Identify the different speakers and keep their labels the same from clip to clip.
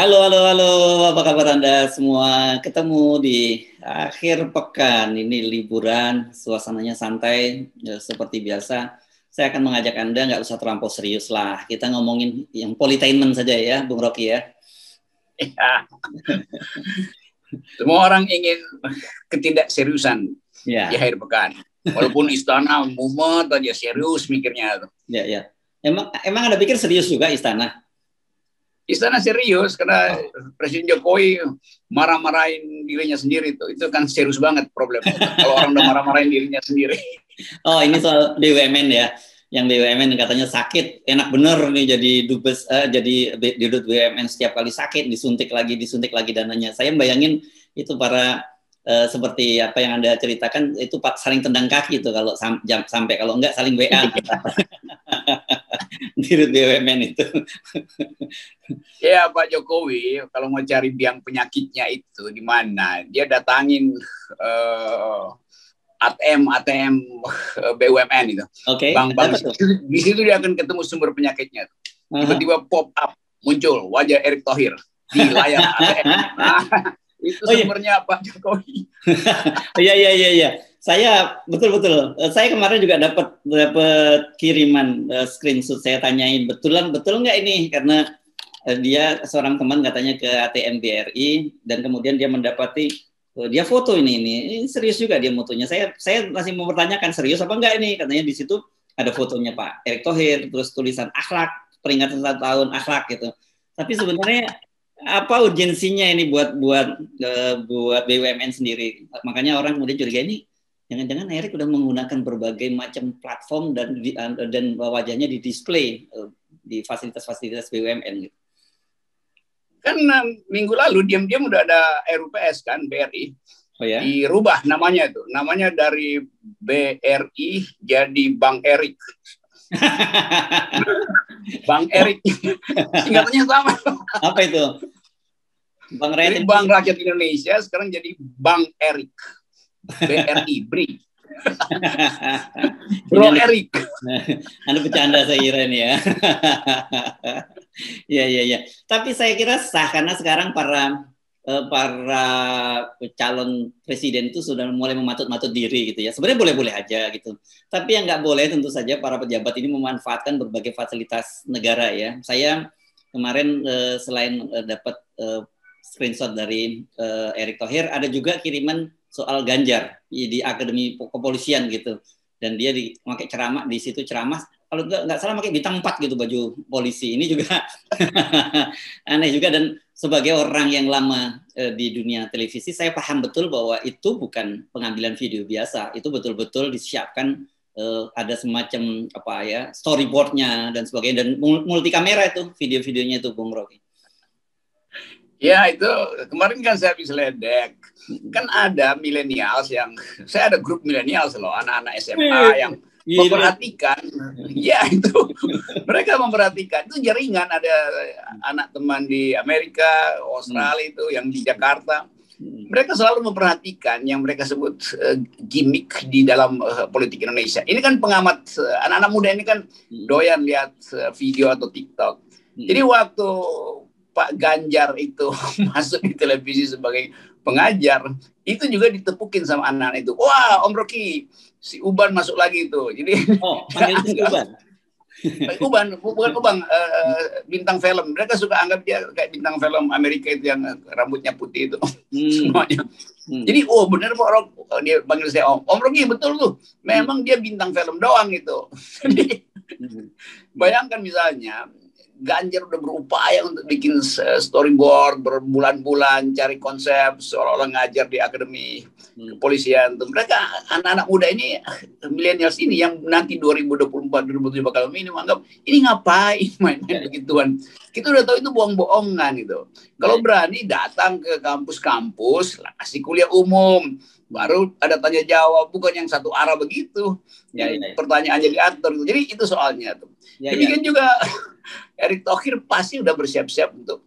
Speaker 1: Halo, halo, halo. Apa kabar Anda semua? Ketemu di akhir pekan. Ini liburan, suasananya santai ya, seperti biasa. Saya akan mengajak Anda nggak usah terlampau serius lah. Kita ngomongin yang politainment saja ya, Bung Rocky ya.
Speaker 2: Ya. Semua orang ingin ketidakseriusan ya. di akhir pekan. Walaupun istana mumet aja serius mikirnya.
Speaker 1: Ya, ya. Emang emang Anda pikir serius juga istana?
Speaker 2: Istana serius karena Presiden Jokowi marah-marahin dirinya sendiri itu itu kan serius banget problem kalau orang udah marah-marahin dirinya sendiri.
Speaker 1: Oh ini soal BUMN ya, yang BUMN katanya sakit, enak bener nih jadi dubes, uh, jadi dirut BUMN setiap kali sakit disuntik lagi disuntik lagi dananya. Saya bayangin itu para uh, seperti apa yang anda ceritakan itu saling tendang kaki itu kalau sam jam, sampai kalau enggak saling WA. dirut BUMN itu.
Speaker 2: ya Pak Jokowi kalau mau cari biang penyakitnya itu di mana dia datangin uh, ATM ATM BUMN itu.
Speaker 1: Oke. Okay.
Speaker 2: Bank bank di situ dia akan ketemu sumber penyakitnya. Tiba-tiba pop up muncul wajah Erick Thohir di layar ATM. Nah, itu oh, iya. sumbernya iya. Pak Jokowi.
Speaker 1: Iya iya iya iya saya betul betul. Eh, saya kemarin juga dapat dapat kiriman uh, screenshot. Saya tanyain betulan betul nggak ini karena uh, dia seorang teman katanya ke ATM BRI dan kemudian dia mendapati uh, dia foto ini, ini ini serius juga dia fotonya. Saya saya masih mempertanyakan serius apa enggak ini katanya di situ ada fotonya Pak Erick Thohir terus tulisan akhlak peringatan satu tahun akhlak gitu. Tapi sebenarnya apa urgensinya ini buat buat buat BUMN sendiri? Makanya orang kemudian curiga ini jangan-jangan Erik udah menggunakan berbagai macam platform dan di, dan wajahnya di display eh, di fasilitas-fasilitas BUMN gitu.
Speaker 2: Kan um, minggu lalu diam-diam udah ada RUPS kan BRI.
Speaker 1: Oh ya.
Speaker 2: Dirubah namanya itu. Namanya dari BRI jadi Bank Erik. Bang Erik. Singkatannya sama.
Speaker 1: Apa itu?
Speaker 2: Bank Rakyat Bank Rakyat Indonesia sekarang jadi Bank Erik. BRI, BRI. Bro Erik.
Speaker 1: Anda bercanda saya kira ini ya. Iya iya iya. Tapi saya kira sah karena sekarang para eh, para calon presiden itu sudah mulai mematut-matut diri gitu ya. Sebenarnya boleh-boleh aja gitu. Tapi yang nggak boleh tentu saja para pejabat ini memanfaatkan berbagai fasilitas negara ya. Saya kemarin eh, selain dapat screenshot dari Erick Thohir, ada juga kiriman soal Ganjar di Akademi Kepolisian gitu. Dan dia di pakai ceramah di situ ceramah. Kalau nggak nggak salah pakai bintang 4 gitu baju polisi. Ini juga aneh juga. Dan sebagai orang yang lama e, di dunia televisi saya paham betul bahwa itu bukan pengambilan video biasa. Itu betul-betul disiapkan e, ada semacam apa ya storyboardnya dan sebagainya. Dan multi kamera itu video-videonya itu Bung Rocky
Speaker 2: Ya itu kemarin kan saya habis ledek. Kan ada milenials yang saya ada grup milenials loh, anak-anak SMA yang memperhatikan. Ya itu mereka memperhatikan itu jaringan ada anak teman di Amerika, Australia itu yang di Jakarta. Mereka selalu memperhatikan yang mereka sebut uh, gimmick di dalam uh, politik Indonesia. Ini kan pengamat uh, anak-anak muda ini kan doyan lihat uh, video atau TikTok. Jadi waktu Pak Ganjar itu masuk di televisi sebagai pengajar, itu juga ditepukin sama anak-anak itu. Wah, Om Rocky, si Uban masuk lagi itu. Jadi
Speaker 1: Oh, si Uban.
Speaker 2: Uban, bukan Uban, uh, bintang film. Mereka suka anggap dia kayak bintang film Amerika itu yang rambutnya putih itu hmm. semuanya. Hmm. Jadi oh benar Pak Rock, dia panggil saya Om. Om Rocky betul tuh. Memang hmm. dia bintang film doang itu. Jadi hmm. bayangkan misalnya Ganjar udah berupaya untuk bikin storyboard berbulan-bulan cari konsep seolah-olah ngajar di akademi hmm. kepolisian. Mereka anak-anak muda ini milenials ini yang nanti 2024 2027 bakal ini menganggap ini ngapain main-main begituan. Kita udah tahu itu bohong-bohongan gitu. Kalau berani datang ke kampus-kampus, kasih kuliah umum, baru ada tanya jawab bukan yang satu arah begitu. Ya, ya, ya. Pertanyaannya diatur. Jadi itu soalnya tuh. Ya, Demikian ya. juga Erick Thohir pasti udah bersiap-siap untuk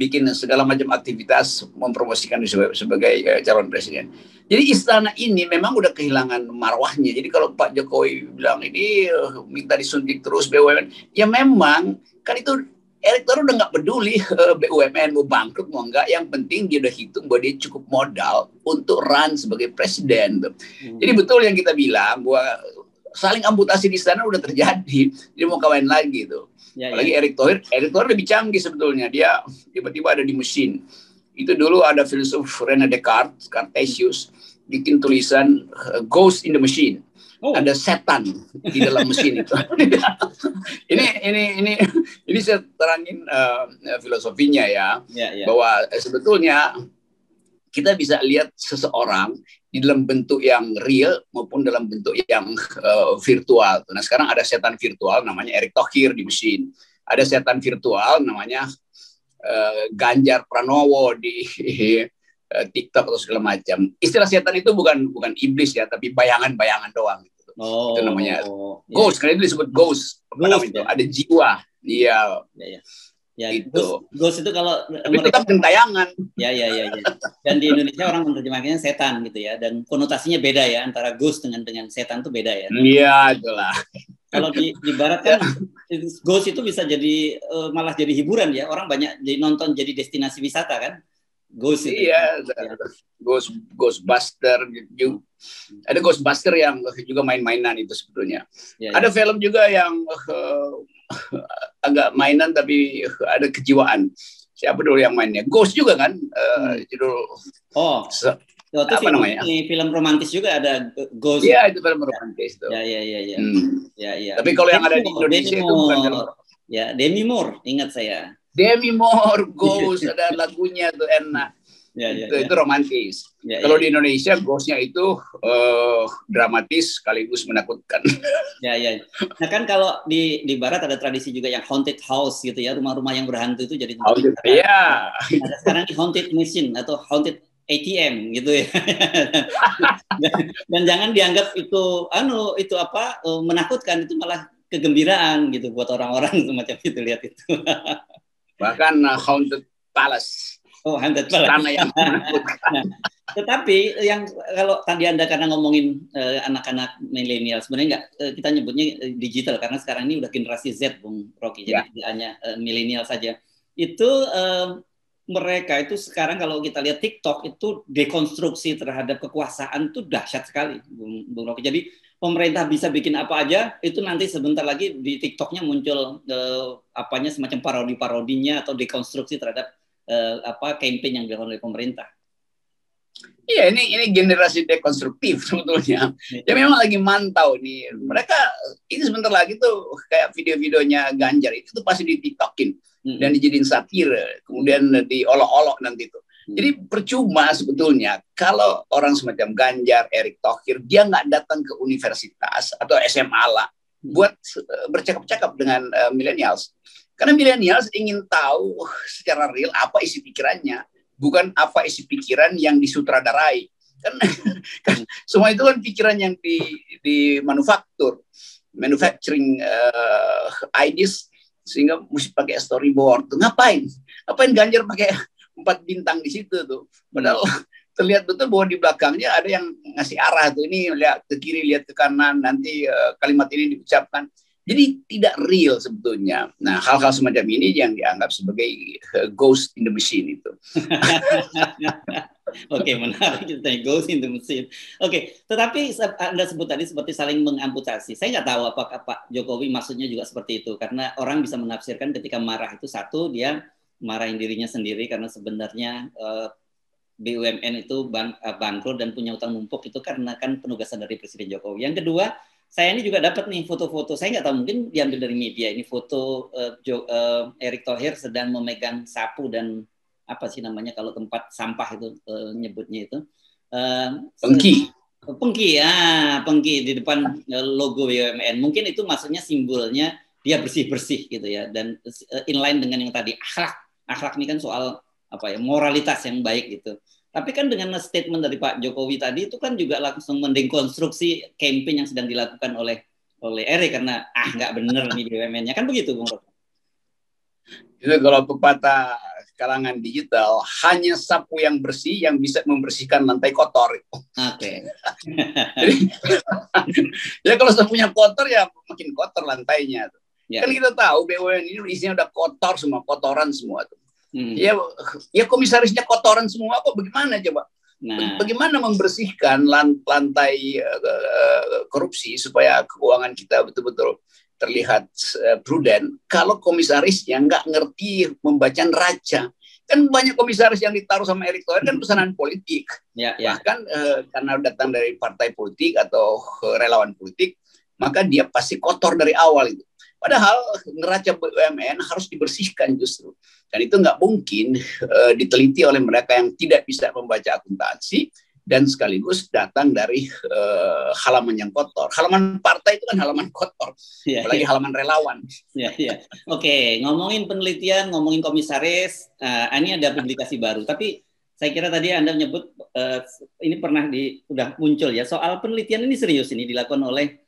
Speaker 2: bikin segala macam aktivitas mempromosikan sebagai, sebagai uh, calon presiden. Jadi istana ini memang udah kehilangan marwahnya. Jadi kalau Pak Jokowi bilang ini uh, minta disuntik terus BUMN, ya memang kan itu Erick Thohir udah nggak peduli uh, BUMN mau bangkrut mau enggak, yang penting dia udah hitung bahwa dia cukup modal untuk run sebagai presiden. Hmm. Jadi betul yang kita bilang bahwa saling amputasi di sana udah terjadi, dia mau kawin lagi tuh. Ya, ya. Apalagi ya. Erick Thohir, Erick Thohir lebih canggih sebetulnya. Dia tiba-tiba ada di mesin. Itu dulu ada filsuf René Descartes, Cartesius, bikin tulisan uh, Ghost in the Machine Oh. Ada setan di dalam mesin itu. ini ini ini ini saya terangin uh, filosofinya ya, yeah, yeah. bahwa sebetulnya kita bisa lihat seseorang di dalam bentuk yang real maupun dalam bentuk yang uh, virtual. Nah sekarang ada setan virtual namanya Erick Thohir di mesin. Ada setan virtual namanya uh, Ganjar Pranowo di TikTok atau segala macam. Istilah setan itu bukan bukan iblis ya, tapi bayangan-bayangan doang. Oh, itu namanya oh, ghost. Karena itu disebut ghost. ghost itu? Ya? Ada jiwa. Iya. Ya, ya.
Speaker 1: Ya, itu. Ghost, ghost itu kalau
Speaker 2: tapi mereka, tetap gentayangan.
Speaker 1: Ya, ya, ya, ya. Dan di Indonesia orang menerjemahkannya setan gitu ya. Dan konotasinya beda ya antara ghost dengan dengan setan itu beda ya.
Speaker 2: Iya, itulah.
Speaker 1: Kalau di, di barat kan ghost itu bisa jadi uh, malah jadi hiburan ya. Orang banyak jadi nonton jadi destinasi wisata kan.
Speaker 2: Ghost itu. Iya, ya. Ghost Ghostbuster juga. Ada Ghostbuster yang juga main-mainan itu sebetulnya. Ya, ya. Ada film juga yang uh, agak mainan tapi ada kejiwaan. Siapa dulu yang mainnya? Ghost juga kan? Uh, judul
Speaker 1: Oh. Se Oh, itu apa film, namanya? Ini film romantis juga ada Ghost.
Speaker 2: Iya, itu film romantis
Speaker 1: tuh. Ya, ya, ya, ya. Hmm. ya, ya.
Speaker 2: Tapi kalau yang ada di Indonesia Demi itu bukan film.
Speaker 1: Ya, Demi Moore, ingat saya.
Speaker 2: Demi Moore, Ghost, ada lagunya tuh enak. Ya, ya, itu, ya. itu romantis. Ya, Kalau ya. di Indonesia, Ghostnya itu uh, dramatis sekaligus menakutkan.
Speaker 1: Ya, ya. Nah kan kalau di di Barat ada tradisi juga yang haunted house gitu ya, rumah-rumah yang berhantu itu jadi
Speaker 2: haunted. Iya.
Speaker 1: Ada sekarang haunted machine atau haunted ATM gitu ya. dan, dan jangan dianggap itu anu itu apa uh, menakutkan itu malah kegembiraan gitu buat orang-orang semacam itu lihat itu.
Speaker 2: Bahkan uh, haunted palace
Speaker 1: Oh, haunted palace. Tanah yang nah, tetapi yang kalau tadi anda karena ngomongin uh, anak-anak milenial sebenarnya enggak uh, kita nyebutnya uh, digital karena sekarang ini udah generasi Z bung Rocky jadi ya. tidak hanya uh, milenial saja itu uh, mereka itu sekarang kalau kita lihat TikTok itu dekonstruksi terhadap kekuasaan itu dahsyat sekali bung, bung Rocky jadi pemerintah bisa bikin apa aja itu nanti sebentar lagi di TikToknya muncul uh, apanya semacam parodi-parodinya atau dekonstruksi terhadap uh, apa campaign yang dilakukan oleh pemerintah.
Speaker 2: Iya, ini ini generasi dekonstruktif sebetulnya. Ya memang lagi mantau nih. Mereka ini sebentar lagi tuh kayak video-videonya Ganjar itu tuh pasti di TikTokin hmm. dan dijadiin satir, kemudian diolok-olok nanti tuh. Hmm. Jadi percuma sebetulnya kalau orang semacam Ganjar, Erick Thohir, dia nggak datang ke universitas atau SMA lah hmm. buat eh, bercakap-cakap dengan uh, millennials. Karena milenials ingin tahu secara real apa isi pikirannya, bukan apa isi pikiran yang disutradarai. Kan, kan semua itu kan pikiran yang di di manufaktur, manufacturing uh, ideas sehingga mesti pakai storyboard. Tuh ngapain? Ngapain Ganjar pakai empat bintang di situ tuh? Padahal terlihat betul bahwa di belakangnya ada yang ngasih arah tuh ini lihat ke kiri lihat ke kanan nanti uh, kalimat ini diucapkan jadi tidak real sebetulnya. Nah, hal-hal semacam ini yang dianggap sebagai uh, ghost in the machine itu.
Speaker 1: Oke, okay, menarik kita ghost in the machine. Oke, okay, tetapi Anda sebut tadi seperti saling mengamputasi. Saya nggak tahu apakah Pak Jokowi maksudnya juga seperti itu. Karena orang bisa menafsirkan ketika marah itu satu, dia marahin dirinya sendiri karena sebenarnya uh, eh, BUMN itu bang, uh, bangkrut dan punya utang numpuk itu karena kan penugasan dari Presiden Jokowi. Yang kedua, saya ini juga dapat nih foto-foto. Saya nggak tahu mungkin diambil dari media. Ini foto uh, jo, uh, Erick Thohir sedang memegang sapu dan apa sih namanya kalau tempat sampah itu uh, nyebutnya itu. Uh,
Speaker 2: pengki.
Speaker 1: Pengki ya, pengki di depan logo BUMN. Mungkin itu maksudnya simbolnya dia bersih-bersih gitu ya dan uh, inline dengan yang tadi akhlak. Akhlak ini kan soal apa ya moralitas yang baik gitu. Tapi kan dengan statement dari Pak Jokowi tadi itu kan juga langsung mendekonstruksi campaign yang sedang dilakukan oleh oleh Eri karena ah nggak bener nih BUMN-nya kan begitu Bung.
Speaker 2: Itu kalau pepatah kalangan digital hanya sapu yang bersih yang bisa membersihkan lantai kotor. Oke. Okay. Jadi ya kalau sapunya kotor ya makin kotor lantainya. Ya. Kan kita tahu BUMN ini isinya udah kotor semua, kotoran semua tuh. Hmm. Ya, ya komisarisnya kotoran semua kok bagaimana coba? Nah. Bagaimana membersihkan lantai uh, korupsi supaya keuangan kita betul-betul terlihat uh, prudent kalau komisarisnya nggak ngerti membaca neraca? Kan banyak komisaris yang ditaruh sama Erick Thohir kan pesanan politik. Ya, ya. Bahkan uh, karena datang dari partai politik atau relawan politik, maka dia pasti kotor dari awal itu. Padahal neraca BUMN harus dibersihkan justru. Dan itu nggak mungkin uh, diteliti oleh mereka yang tidak bisa membaca akuntansi dan sekaligus datang dari uh, halaman yang kotor. Halaman partai itu kan halaman kotor, ya, apalagi ya. halaman relawan.
Speaker 1: Ya, ya. Oke, ngomongin penelitian, ngomongin komisaris, uh, ini ada publikasi baru. Tapi saya kira tadi Anda menyebut uh, ini pernah di sudah muncul ya soal penelitian ini serius ini dilakukan oleh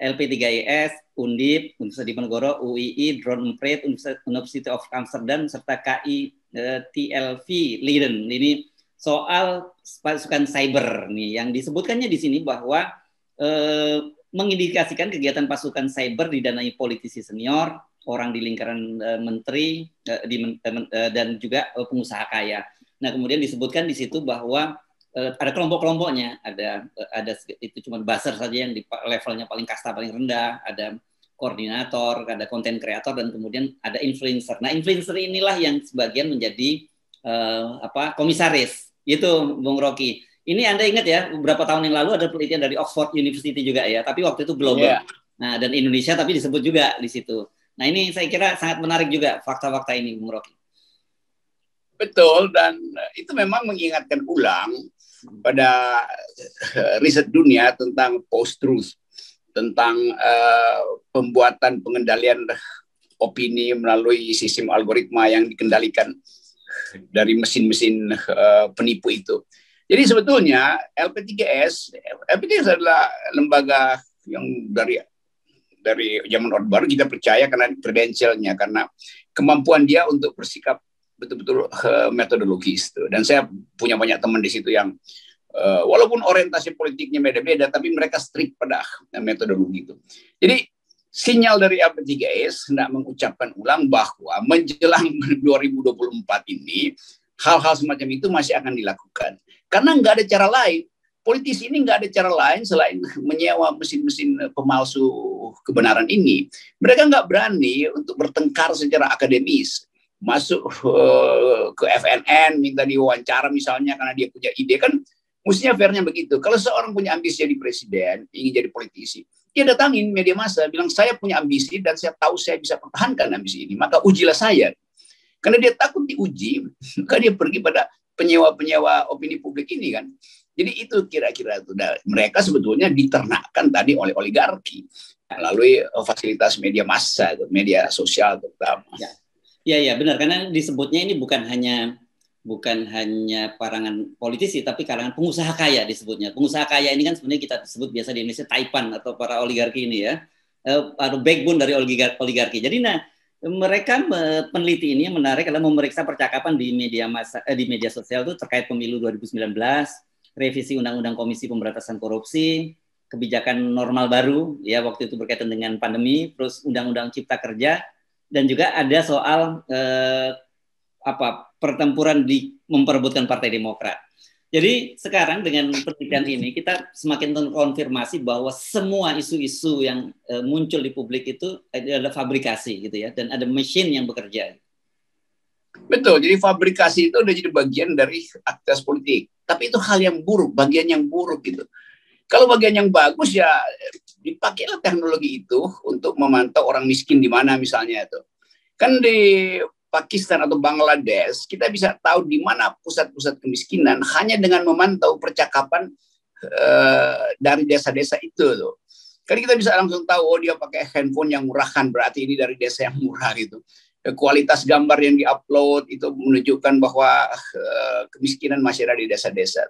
Speaker 1: LP3IS, Undip, Universitas Diponegoro, UII, Drone Emprit, University of Amsterdam, serta KI eh, TLV Leiden. Ini soal pasukan cyber nih yang disebutkannya di sini bahwa eh, mengindikasikan kegiatan pasukan cyber didanai politisi senior, orang di lingkaran eh, menteri eh, di, eh, dan juga eh, pengusaha kaya. Nah, kemudian disebutkan di situ bahwa ada kelompok-kelompoknya, ada uh, ada itu cuma buzzer saja yang di levelnya paling kasta paling rendah, ada koordinator, ada konten kreator dan kemudian ada influencer. Nah, influencer inilah yang sebagian menjadi uh, apa komisaris. Itu Bung Rocky. Ini Anda ingat ya, beberapa tahun yang lalu ada penelitian dari Oxford University juga ya, tapi waktu itu global. Yeah. Nah, dan Indonesia tapi disebut juga di situ. Nah, ini saya kira sangat menarik juga fakta-fakta ini, Bung Rocky.
Speaker 2: Betul, dan itu memang mengingatkan ulang pada eh, riset dunia tentang post-truth, tentang uh, pembuatan pengendalian opini melalui sistem algoritma yang dikendalikan dari mesin-mesin uh, penipu itu. Jadi sebetulnya LP3S, LP3S adalah lembaga yang dari dari zaman Orde Baru kita percaya karena kredensialnya, karena kemampuan dia untuk bersikap betul-betul uh, metodologis tuh. Dan saya punya banyak teman di situ yang uh, walaupun orientasi politiknya beda-beda, tapi mereka strict pada metodologi itu. Jadi sinyal dari AP3S hendak mengucapkan ulang bahwa menjelang 2024 ini hal-hal semacam itu masih akan dilakukan. Karena nggak ada cara lain. Politisi ini nggak ada cara lain selain menyewa mesin-mesin pemalsu kebenaran ini. Mereka nggak berani untuk bertengkar secara akademis masuk uh, ke FNN minta diwawancara misalnya karena dia punya ide kan mestinya fairnya begitu. Kalau seorang punya ambisi jadi presiden, ingin jadi politisi, dia datangin media massa bilang saya punya ambisi dan saya tahu saya bisa pertahankan ambisi ini, maka ujilah saya. Karena dia takut diuji, maka dia pergi pada penyewa-penyewa opini publik ini kan. Jadi itu kira-kira itu. Nah, mereka sebetulnya diternakkan tadi oleh oligarki melalui fasilitas media massa, media sosial terutama.
Speaker 1: Ya. Iya iya benar karena disebutnya ini bukan hanya bukan hanya karangan politisi tapi karangan pengusaha kaya disebutnya. Pengusaha kaya ini kan sebenarnya kita sebut biasa di Indonesia taipan atau para oligarki ini ya. Eh, atau backbone dari oligarki. Jadi nah mereka peneliti ini menarik adalah memeriksa percakapan di media masa eh, di media sosial itu terkait pemilu 2019, revisi undang-undang Komisi Pemberantasan Korupsi, kebijakan normal baru ya waktu itu berkaitan dengan pandemi, terus undang-undang Cipta Kerja dan juga ada soal eh, apa pertempuran di memperebutkan Partai Demokrat. Jadi sekarang dengan penelitian ini kita semakin terkonfirmasi bahwa semua isu-isu yang eh, muncul di publik itu adalah fabrikasi gitu ya dan ada mesin yang bekerja.
Speaker 2: Betul, jadi fabrikasi itu udah jadi bagian dari aktivitas politik. Tapi itu hal yang buruk, bagian yang buruk gitu. Kalau bagian yang bagus ya dipakailah teknologi itu untuk memantau orang miskin di mana misalnya itu. Kan di Pakistan atau Bangladesh kita bisa tahu di mana pusat-pusat kemiskinan hanya dengan memantau percakapan uh, dari desa-desa itu loh. Kan kita bisa langsung tahu oh dia pakai handphone yang murahan berarti ini dari desa yang murah gitu. Kualitas gambar yang diupload itu menunjukkan bahwa uh, kemiskinan masih ada di desa-desa.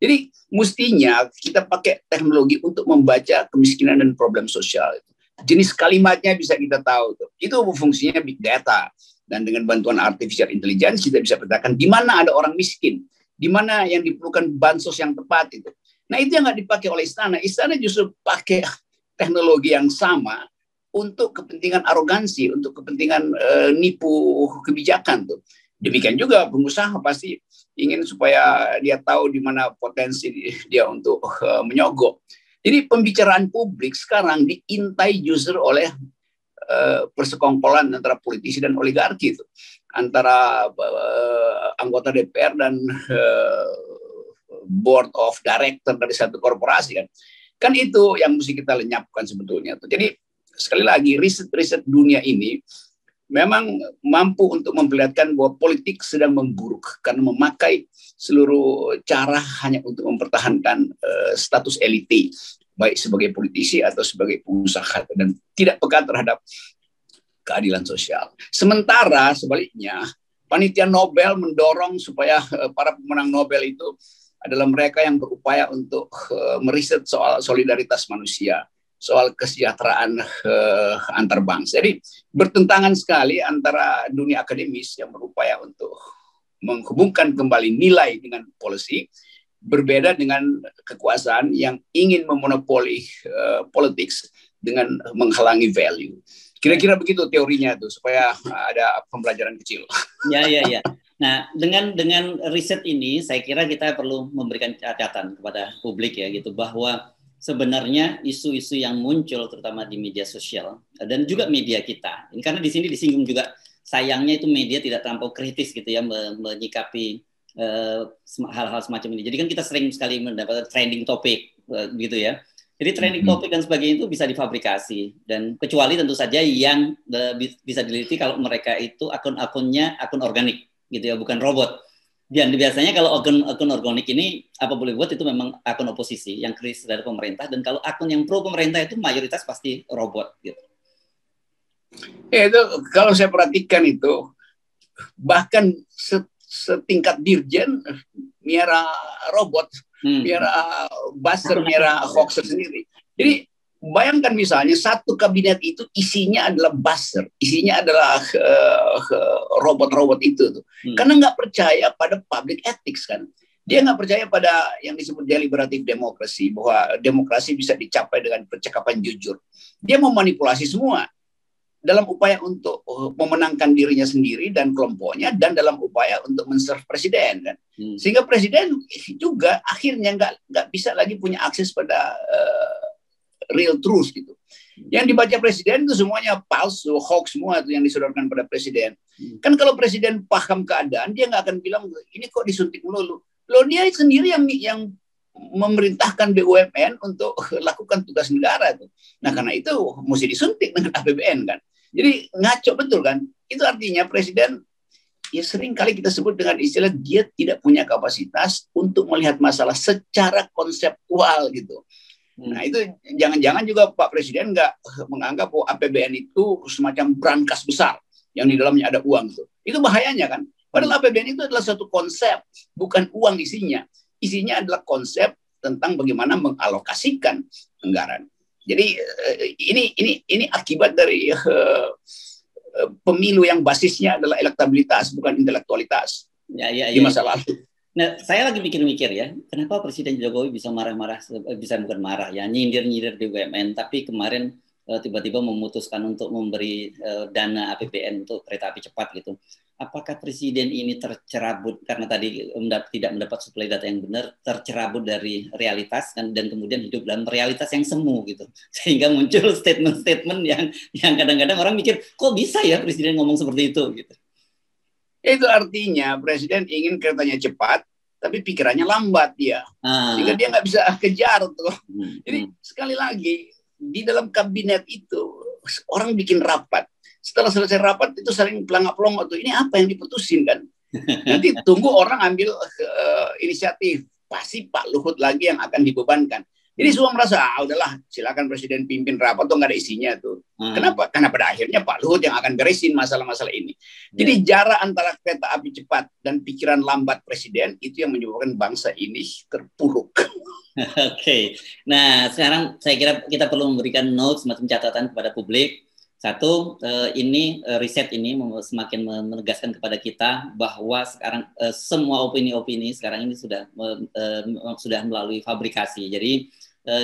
Speaker 2: Jadi mestinya kita pakai teknologi untuk membaca kemiskinan dan problem sosial itu. Jenis kalimatnya bisa kita tahu tuh. Itu fungsinya big data. Dan dengan bantuan artificial intelligence kita bisa petakan di mana ada orang miskin, di mana yang diperlukan bansos yang tepat itu. Nah itu yang nggak dipakai oleh istana. Istana justru pakai teknologi yang sama untuk kepentingan arogansi, untuk kepentingan uh, nipu kebijakan tuh. Demikian juga pengusaha pasti ingin supaya dia tahu di mana potensi dia untuk uh, menyogok. Jadi pembicaraan publik sekarang diintai justru oleh uh, persekongkolan antara politisi dan oligarki itu, antara uh, anggota DPR dan board of director dari satu korporasi kan. Kan itu yang mesti kita lenyapkan sebetulnya. Jadi sekali lagi riset-riset dunia ini memang mampu untuk memperlihatkan bahwa politik sedang memburuk karena memakai seluruh cara hanya untuk mempertahankan uh, status elite baik sebagai politisi atau sebagai pengusaha dan tidak peka terhadap keadilan sosial. Sementara sebaliknya panitia Nobel mendorong supaya uh, para pemenang Nobel itu adalah mereka yang berupaya untuk uh, meriset soal solidaritas manusia soal kesejahteraan uh, antar bangsa. Jadi bertentangan sekali antara dunia akademis yang berupaya untuk menghubungkan kembali nilai dengan polisi berbeda dengan kekuasaan yang ingin memonopoli uh, politik dengan menghalangi value. Kira-kira begitu teorinya tuh supaya ada pembelajaran kecil.
Speaker 1: Ya ya ya. Nah, dengan dengan riset ini saya kira kita perlu memberikan catatan kepada publik ya gitu bahwa sebenarnya isu-isu yang muncul terutama di media sosial dan juga media kita. Ini karena di sini disinggung juga sayangnya itu media tidak terlampau kritis gitu ya menyikapi eh, hal-hal semacam ini. Jadi kan kita sering sekali mendapatkan trending topik uh, gitu ya. Jadi trending mm-hmm. topik dan sebagainya itu bisa difabrikasi dan kecuali tentu saja yang uh, bisa diteliti kalau mereka itu akun-akunnya akun organik gitu ya, bukan robot. Dan biasanya kalau akun akun organik ini apa boleh buat itu memang akun oposisi yang kritis dari pemerintah dan kalau akun yang pro pemerintah itu mayoritas pasti robot gitu.
Speaker 2: Ya itu kalau saya perhatikan itu bahkan setingkat dirjen miara robot, hmm. miara buzzer, miara hoax sendiri. Jadi Bayangkan misalnya satu kabinet itu isinya adalah buzzer, isinya adalah eh, robot-robot uh, itu tuh. Hmm. Karena nggak percaya pada public ethics kan. Dia nggak percaya pada yang disebut deliberative demokrasi bahwa demokrasi bisa dicapai dengan percakapan jujur. Dia memanipulasi semua dalam upaya untuk uh, memenangkan dirinya sendiri dan kelompoknya dan dalam upaya untuk menserve presiden kan. Hmm. Sehingga presiden juga akhirnya nggak nggak bisa lagi punya akses pada uh, real truth gitu. Yang dibaca presiden itu semuanya palsu, hoax semua itu yang disodorkan pada presiden. Hmm. Kan kalau presiden paham keadaan, dia nggak akan bilang ini kok disuntik melulu. Loh dia sendiri yang yang memerintahkan BUMN untuk lakukan tugas negara itu. Nah karena itu mesti disuntik dengan APBN kan. Jadi ngaco betul kan. Itu artinya presiden ya sering kali kita sebut dengan istilah dia tidak punya kapasitas untuk melihat masalah secara konseptual gitu. Nah itu jangan-jangan juga Pak Presiden nggak menganggap bahwa APBN itu semacam brankas besar yang di dalamnya ada uang itu. Itu bahayanya kan. Padahal APBN itu adalah satu konsep, bukan uang isinya. Isinya adalah konsep tentang bagaimana mengalokasikan anggaran. Jadi eh, ini ini ini akibat dari uh, pemilu yang basisnya adalah elektabilitas bukan intelektualitas
Speaker 1: ya, ya, ya, di masa lalu. Nah, saya lagi mikir-mikir ya, kenapa Presiden Jokowi bisa marah-marah, eh, bisa bukan marah ya, nyindir-nyindir BUMN, tapi kemarin uh, tiba-tiba memutuskan untuk memberi uh, dana APBN untuk kereta api cepat gitu. Apakah Presiden ini tercerabut karena tadi tidak mendapat suplai data yang benar, tercerabut dari realitas dan, dan kemudian hidup dalam realitas yang semu gitu, sehingga muncul statement-statement yang yang kadang-kadang orang mikir kok bisa ya Presiden ngomong seperti itu gitu.
Speaker 2: Itu artinya presiden ingin keretanya cepat, tapi pikirannya lambat dia. Ah. Sehingga dia nggak bisa kejar tuh. Hmm. Jadi hmm. sekali lagi di dalam kabinet itu orang bikin rapat. Setelah selesai rapat itu saling pelangap-pelongo tuh. Ini apa yang diputusin kan? Nanti tunggu orang ambil uh, inisiatif. Pasti Pak Luhut lagi yang akan dibebankan. Jadi semua merasa, ah udahlah silakan presiden pimpin rapat tuh nggak ada isinya tuh. Hmm. Kenapa? Karena pada akhirnya Pak Luhut yang akan beresin masalah-masalah ini. Jadi yeah. jarak antara kereta api cepat dan pikiran lambat presiden itu yang menyebabkan bangsa ini terpuruk.
Speaker 1: Oke, okay. nah sekarang saya kira kita perlu memberikan notes semacam catatan kepada publik. Satu, eh, ini eh, riset ini semakin menegaskan kepada kita bahwa sekarang eh, semua opini-opini sekarang ini sudah sudah melalui fabrikasi. Jadi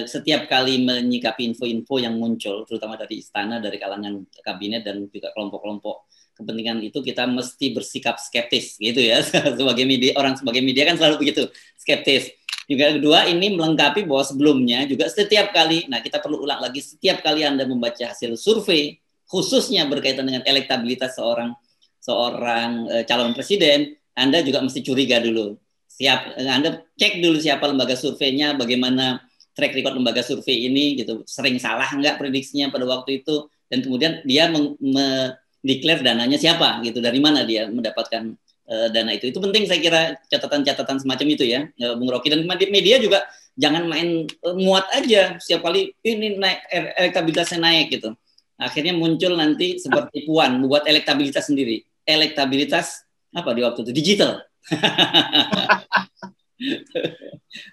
Speaker 1: setiap kali menyikapi info-info yang muncul, terutama dari istana, dari kalangan kabinet dan juga kelompok-kelompok kepentingan itu kita mesti bersikap skeptis gitu ya. Sebagai media orang sebagai media kan selalu begitu skeptis. Juga kedua ini melengkapi bahwa sebelumnya juga setiap kali nah kita perlu ulang lagi setiap kali anda membaca hasil survei khususnya berkaitan dengan elektabilitas seorang seorang uh, calon presiden anda juga mesti curiga dulu. Siap Anda cek dulu siapa lembaga surveinya, bagaimana track record lembaga survei ini gitu, sering salah nggak prediksinya pada waktu itu dan kemudian dia mendeklar dananya siapa gitu, dari mana dia mendapatkan uh, dana itu. Itu penting saya kira catatan-catatan semacam itu ya, uh, Bung Rocky dan media juga jangan main uh, muat aja setiap kali ini naik elektabilitasnya naik gitu. Akhirnya muncul nanti seperti Puan membuat elektabilitas sendiri. Elektabilitas apa di waktu itu digital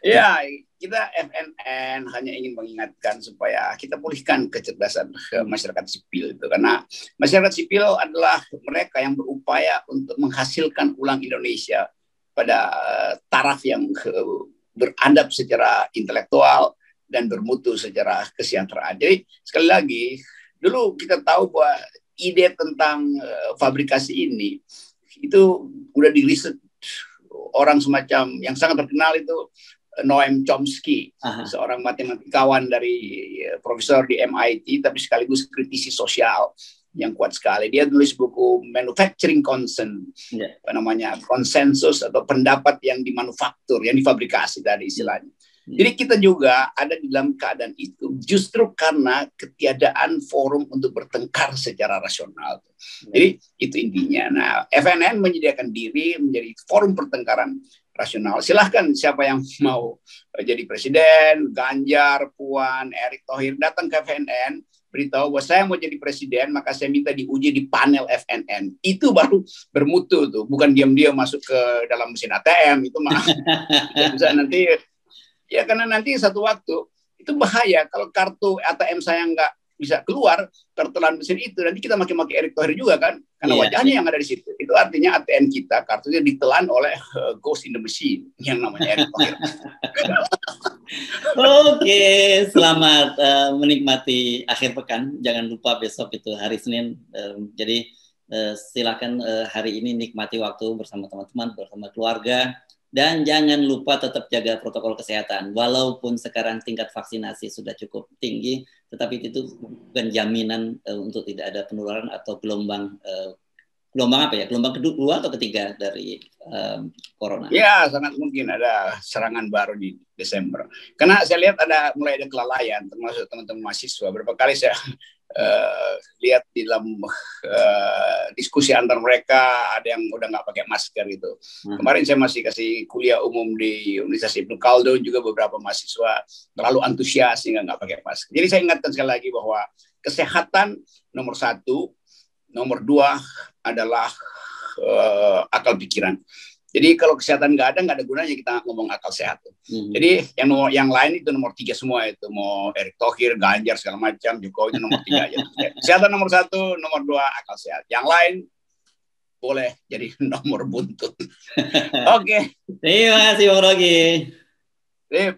Speaker 2: ya, kita FNN hanya ingin mengingatkan supaya kita pulihkan kecerdasan masyarakat sipil itu karena masyarakat sipil adalah mereka yang berupaya untuk menghasilkan ulang Indonesia pada taraf yang berandap secara intelektual dan bermutu secara kesejahteraan. Jadi sekali lagi dulu kita tahu bahwa ide tentang uh, fabrikasi ini itu udah diriset orang semacam yang sangat terkenal itu eh, Noam Chomsky, Aha. seorang matematikawan dari eh, profesor di MIT, tapi sekaligus kritisi sosial yang kuat sekali. Dia tulis buku Manufacturing Consent, yeah. apa namanya konsensus atau pendapat yang dimanufaktur, yang difabrikasi tadi istilahnya. Hmm. Jadi kita juga ada di dalam keadaan itu justru karena ketiadaan forum untuk bertengkar secara rasional. Hmm. Jadi itu intinya. Nah, FNN menyediakan diri menjadi forum pertengkaran rasional. Silahkan siapa yang mau jadi presiden, Ganjar, Puan, Erick Thohir datang ke FNN, beritahu bahwa saya mau jadi presiden, maka saya minta diuji di panel FNN. Itu baru bermutu tuh, bukan diam-diam masuk ke dalam mesin ATM itu mah bisa nanti Ya karena nanti satu waktu itu bahaya kalau kartu ATM saya nggak bisa keluar tertelan mesin itu nanti kita makin-makin Erick Thohir juga kan karena yeah. wajahnya yang ada di situ itu artinya ATM kita kartunya ditelan oleh uh, ghost in the machine yang namanya Erick Thohir.
Speaker 1: Oke, selamat uh, menikmati akhir pekan. Jangan lupa besok itu hari Senin. Uh, jadi uh, silakan uh, hari ini nikmati waktu bersama teman-teman, bersama keluarga dan jangan lupa tetap jaga protokol kesehatan. Walaupun sekarang tingkat vaksinasi sudah cukup tinggi, tetapi itu bukan jaminan untuk tidak ada penularan atau gelombang gelombang apa ya? Gelombang kedua atau ketiga dari um, corona?
Speaker 2: Ya, sangat mungkin ada serangan baru di Desember. Karena saya lihat ada mulai ada kelalaian, termasuk teman-teman mahasiswa. Berapa kali saya uh, lihat di dalam uh, diskusi antar mereka ada yang udah nggak pakai masker gitu. Hmm. Kemarin saya masih kasih kuliah umum di Universitas Ibnu Khaldun juga beberapa mahasiswa terlalu antusias sehingga nggak pakai masker. Jadi saya ingatkan sekali lagi bahwa kesehatan nomor satu, nomor dua adalah uh, akal pikiran. Jadi kalau kesehatan nggak ada, nggak ada gunanya kita ngomong akal sehat. Hmm. Jadi yang nomor yang lain itu nomor tiga semua itu mau Erick Thohir, Ganjar segala macam, Jokowi itu nomor tiga aja. Kesehatan nomor satu, nomor dua akal sehat. Yang lain boleh jadi nomor buntut. Oke.
Speaker 1: Okay. Terima kasih Bang Rogi.
Speaker 2: Sip.